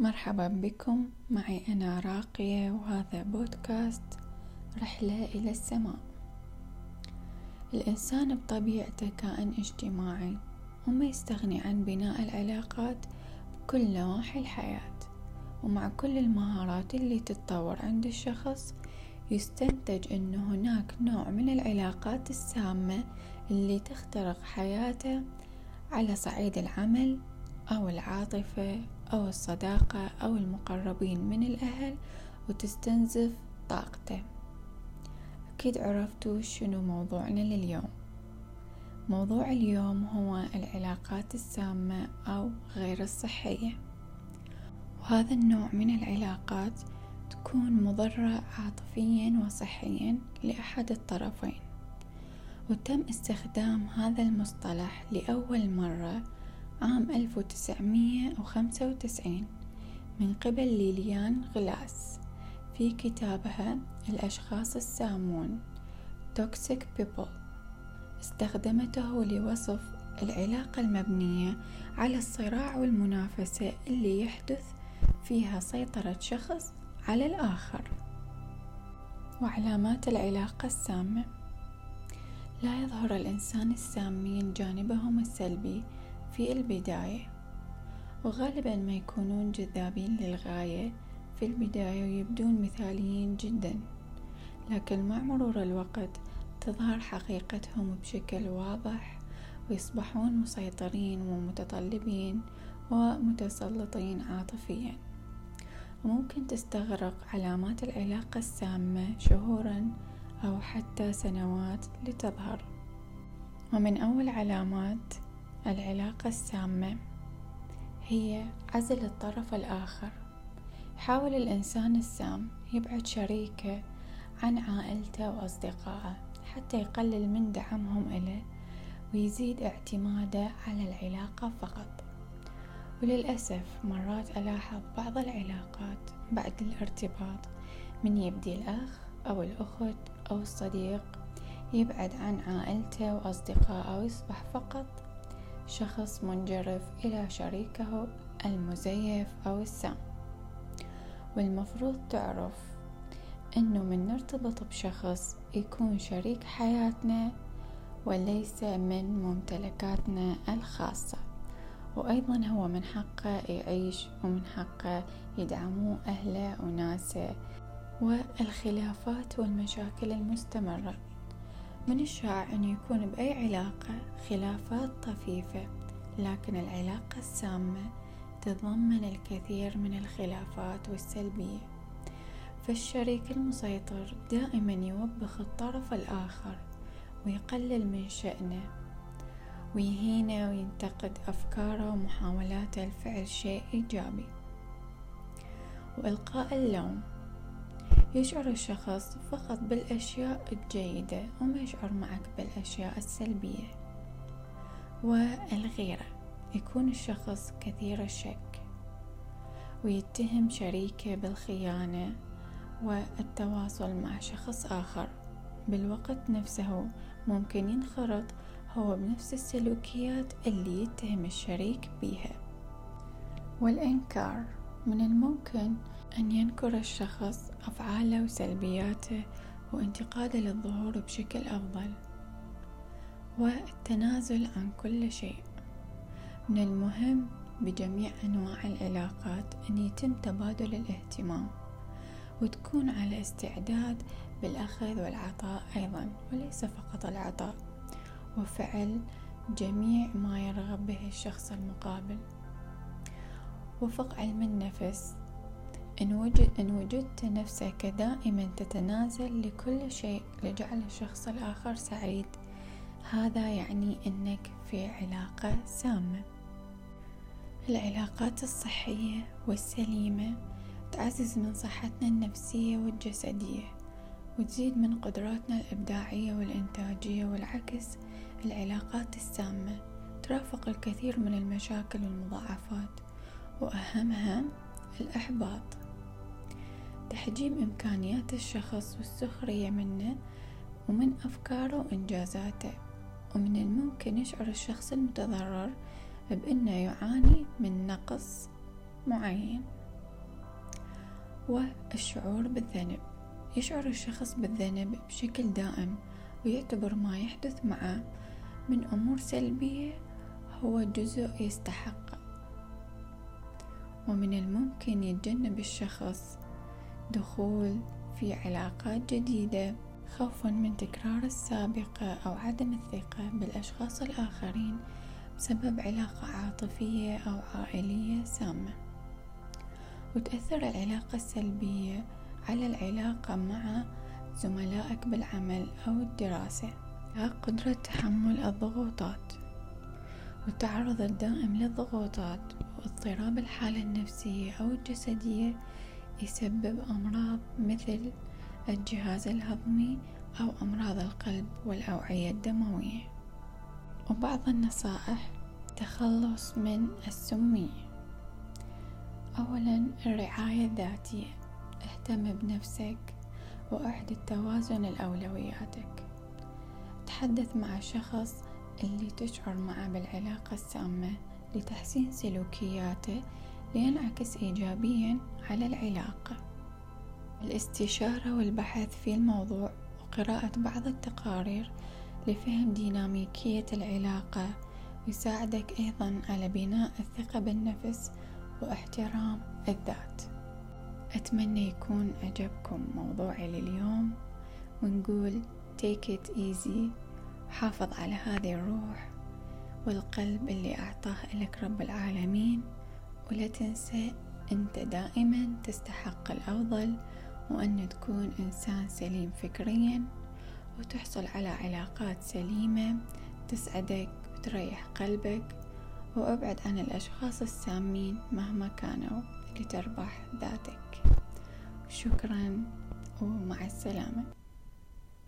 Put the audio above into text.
مرحبا بكم. معي أنا راقية وهذا بودكاست رحلة إلى السماء. الإنسان بطبيعته كائن اجتماعي وما يستغني عن بناء العلاقات بكل نواحي الحياة. ومع كل المهارات اللي تتطور عند الشخص يستنتج أن هناك نوع من العلاقات السامة اللي تخترق حياته على صعيد العمل أو العاطفة. أو الصداقة أو المقربين من الأهل وتستنزف طاقته. أكيد عرفتوا شنو موضوعنا لليوم. موضوع اليوم هو العلاقات السامة أو غير الصحية. وهذا النوع من العلاقات تكون مضرة عاطفيا وصحيا لأحد الطرفين. وتم استخدام هذا المصطلح لأول مرة عام 1995 من قبل ليليان غلاس في كتابها الأشخاص السامون Toxic People. استخدمته لوصف العلاقة المبنية على الصراع والمنافسة اللي يحدث فيها سيطرة شخص على الآخر. وعلامات العلاقة السامة. لا يظهر الإنسان السامين جانبهم السلبي في البداية وغالبا ما يكونون جذابين للغاية في البداية ويبدون مثاليين جدا لكن مع مرور الوقت تظهر حقيقتهم بشكل واضح ويصبحون مسيطرين ومتطلبين ومتسلطين عاطفيا. وممكن تستغرق علامات العلاقة السامة شهورا أو حتى سنوات لتظهر. ومن أول علامات العلاقة السامة هي عزل الطرف الآخر. يحاول الإنسان السام يبعد شريكه عن عائلته وأصدقائه حتى يقلل من دعمهم إله ويزيد اعتماده على العلاقة فقط. وللأسف مرات ألاحظ بعض العلاقات بعد الارتباط من يبدي الأخ أو الأخت أو الصديق يبعد عن عائلته وأصدقائه ويصبح فقط شخص منجرف إلى شريكه المزيف أو السام. والمفروض تعرف أنه من نرتبط بشخص يكون شريك حياتنا وليس من ممتلكاتنا الخاصة. وأيضا هو من حقه يعيش ومن حقه يدعموه أهله وناسه والخلافات والمشاكل المستمرة. من الشائع أن يكون بأي علاقة خلافات طفيفة لكن العلاقة السامة تتضمن الكثير من الخلافات والسلبية. فالشريك المسيطر دائما يوبخ الطرف الآخر ويقلل من شأنه ويهينه وينتقد أفكاره ومحاولاته لفعل شيء إيجابي. وإلقاء اللوم يشعر الشخص فقط بالأشياء الجيدة وما يشعر معك بالأشياء السلبية. والغيرة يكون الشخص كثير الشك ويتهم شريكه بالخيانة والتواصل مع شخص آخر. بالوقت نفسه ممكن ينخرط هو بنفس السلوكيات اللي يتهم الشريك بيها. والإنكار من الممكن أن ينكر الشخص أفعاله وسلبياته وانتقاده للظهور بشكل أفضل والتنازل عن كل شيء. من المهم بجميع أنواع العلاقات أن يتم تبادل الاهتمام وتكون على استعداد بالأخذ والعطاء أيضا وليس فقط العطاء وفعل جميع ما يرغب به الشخص المقابل. وفق علم النفس. إن, وجد إن وجدت نفسك دائما تتنازل لكل شيء لجعل الشخص الآخر سعيد. هذا يعني أنك في علاقة سامة. العلاقات الصحية والسليمة تعزز من صحتنا النفسية والجسدية وتزيد من قدراتنا الإبداعية والإنتاجية والعكس العلاقات السامة ترافق الكثير من المشاكل والمضاعفات. وأهمها الإحباط. تحجيم إمكانيات الشخص والسخرية منه ومن أفكاره وإنجازاته ومن الممكن يشعر الشخص المتضرر بأنه يعاني من نقص معين. هو الشعور بالذنب يشعر الشخص بالذنب بشكل دائم ويعتبر ما يحدث معه من أمور سلبية هو جزء يستحقه ومن الممكن يتجنب الشخص دخول في علاقات جديدة خوفا من تكرار السابقة أو عدم الثقة بالأشخاص الآخرين بسبب علاقة عاطفية أو عائلية سامة. وتأثر العلاقة السلبية على العلاقة مع زملائك بالعمل أو الدراسة. قدرة تحمل الضغوطات. والتعرض الدائم للضغوطات. واضطراب الحالة النفسية أو الجسدية يسبب أمراض مثل الجهاز الهضمي أو أمراض القلب والأوعية الدموية. وبعض النصائح تخلص من السمية. أولا الرعاية الذاتية. اهتم بنفسك وأعد التوازن لأولوياتك تحدث مع شخص اللي تشعر معه بالعلاقة السامة. لتحسين سلوكياته لينعكس إيجابيا على العلاقة الاستشارة والبحث في الموضوع وقراءة بعض التقارير لفهم ديناميكية العلاقة يساعدك أيضا على بناء الثقة بالنفس واحترام الذات. أتمنى يكون عجبكم موضوعي لليوم ونقول take it easy حافظ على هذه الروح. والقلب اللي أعطاه لك رب العالمين. ولا تنسى أنت دائما تستحق الأفضل وأن تكون إنسان سليم فكريا وتحصل على علاقات سليمة تسعدك وتريح قلبك. وأبعد عن الأشخاص السامين مهما كانوا لتربح ذاتك. شكرا ومع السلامة.